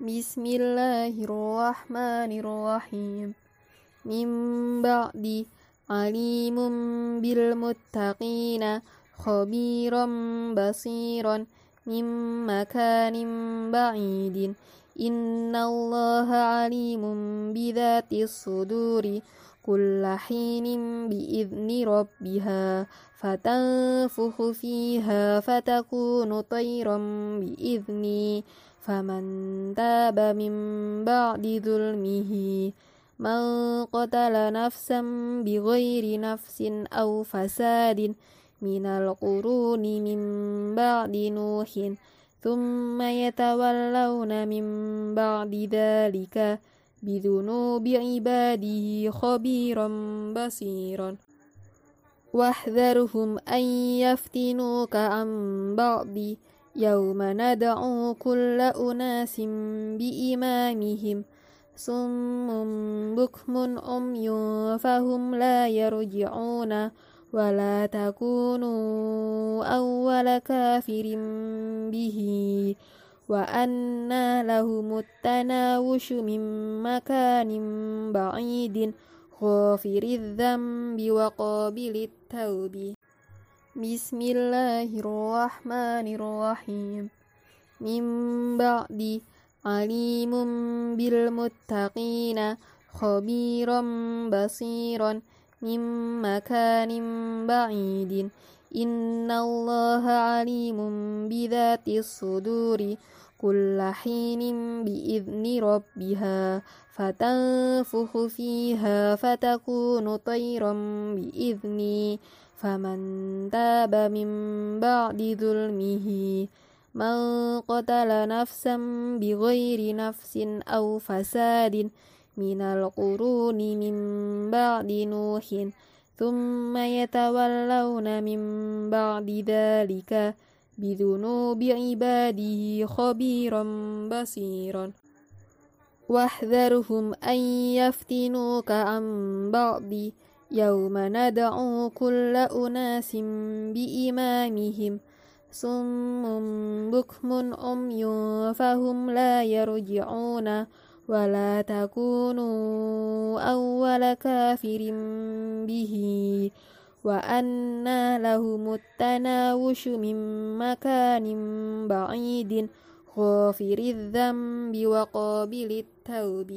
بسم الله الرحمن الرحيم من بعد عليم بالمتقين خبيرا بصيرا من مكان بعيد إن الله عليم بذات الصدور كل حين بإذن ربها فتنفخ فيها فتكون طيرا بإذني فمن تاب من بعد ظلمه من قتل نفسا بغير نفس أو فساد من القرون من بعد نوح ثم يتولون من بعد ذلك بذنوب عباده خبيرا بصيرا. واحذرهم أن يفتنوك عن بعض يوم ندعو كل أناس بإمامهم صم بكم أمي فهم لا يرجعون ولا تكونوا أول كافر به. وأنى لهم التناوش من مكان بعيد غافر الذنب وقابل التوب. بسم الله الرحمن الرحيم من بعد عليم بالمتقين خبيرا بصيرا من مكان بعيد إن الله عليم بذات الصدور كل حين بإذن ربها فتنفخ فيها فتكون طيرا بإذني فمن تاب من بعد ظلمه من قتل نفسا بغير نفس أو فساد من القرون من بعد نوح ثم يتولون من بعد ذلك بذنوب عباده خبيرا بصيرا. واحذرهم أن يفتنوك عن بعض يوم ندعو كل أناس بإمامهم صم بكم أمي فهم لا يرجعون ولا تكونوا أول كافر به. وأنى لهم التناوش من مكان بعيد غافر الذنب وقابل التوب.